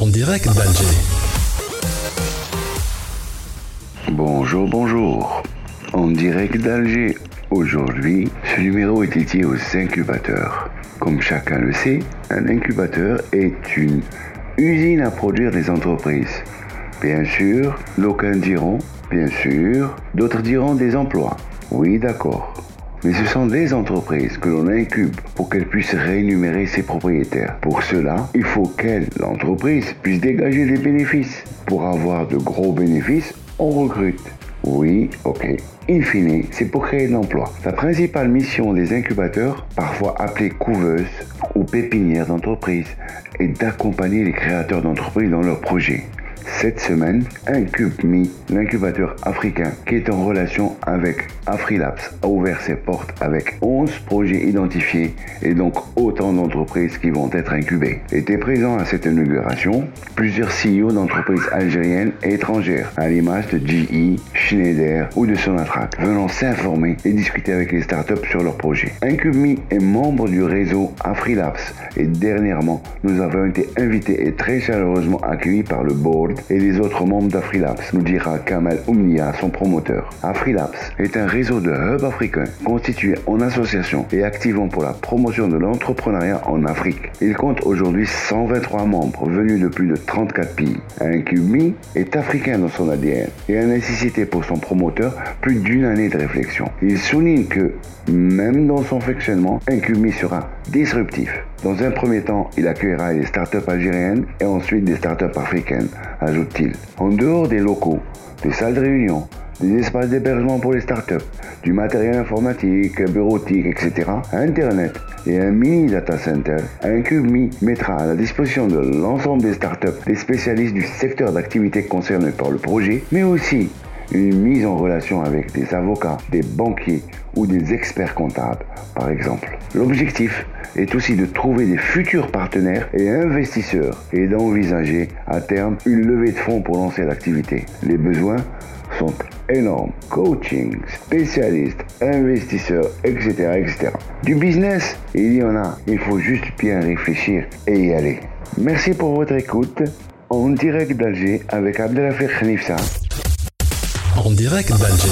En direct d'Alger. Bonjour, bonjour. En direct d'Alger. Aujourd'hui, ce numéro est dédié aux incubateurs. Comme chacun le sait, un incubateur est une usine à produire des entreprises. Bien sûr, d'aucuns diront, bien sûr, d'autres diront des emplois. Oui, d'accord. Mais ce sont des entreprises que l'on incube pour qu'elles puissent rémunérer ses propriétaires. Pour cela, il faut qu'elle, l'entreprise, puisse dégager des bénéfices. Pour avoir de gros bénéfices, on recrute. Oui, ok. In fine, c'est pour créer de l'emploi. La principale mission des incubateurs, parfois appelés couveuses ou pépinières d'entreprise, est d'accompagner les créateurs d'entreprises dans leurs projets. Cette semaine, IncubeMe, l'incubateur africain qui est en relation avec AfriLabs, a ouvert ses portes avec 11 projets identifiés et donc autant d'entreprises qui vont être incubées. Étaient présents à cette inauguration plusieurs CEO d'entreprises algériennes et étrangères, à l'image de GE, Schneider ou de Sonatrach, venant s'informer et discuter avec les startups sur leurs projets. IncubeMe est membre du réseau AfriLabs et dernièrement, nous avons été invités et très chaleureusement accueillis par le board et les autres membres d'AfriLabs, nous dira Kamal Oumnia, son promoteur. AfriLabs est un réseau de hubs africains constitué en association et activant pour la promotion de l'entrepreneuriat en Afrique. Il compte aujourd'hui 123 membres venus de plus de 34 pays. IncubeMe est africain dans son ADN et a nécessité pour son promoteur plus d'une année de réflexion. Il souligne que même dans son fonctionnement, IncubeMe sera disruptif. Dans un premier temps, il accueillera les startups algériennes et ensuite des startups africaines, ajoute-t-il. En dehors des locaux, des salles de réunion, des espaces d'hébergement pour les startups, du matériel informatique, bureautique, etc., Internet et un mini data center, IncubeMe mettra à la disposition de l'ensemble des startups des spécialistes du secteur d'activité concerné par le projet, mais aussi une mise en relation avec des avocats, des banquiers ou des experts comptables, par exemple. L'objectif est aussi de trouver des futurs partenaires et investisseurs et d'envisager à terme une levée de fonds pour lancer l'activité. Les besoins sont énormes. Coaching, spécialistes, investisseurs, etc., etc. Du business, il y en a. Il faut juste bien réfléchir et y aller. Merci pour votre écoute. En direct d'Alger avec Abdelafir Khnifsa en direct d'Alger.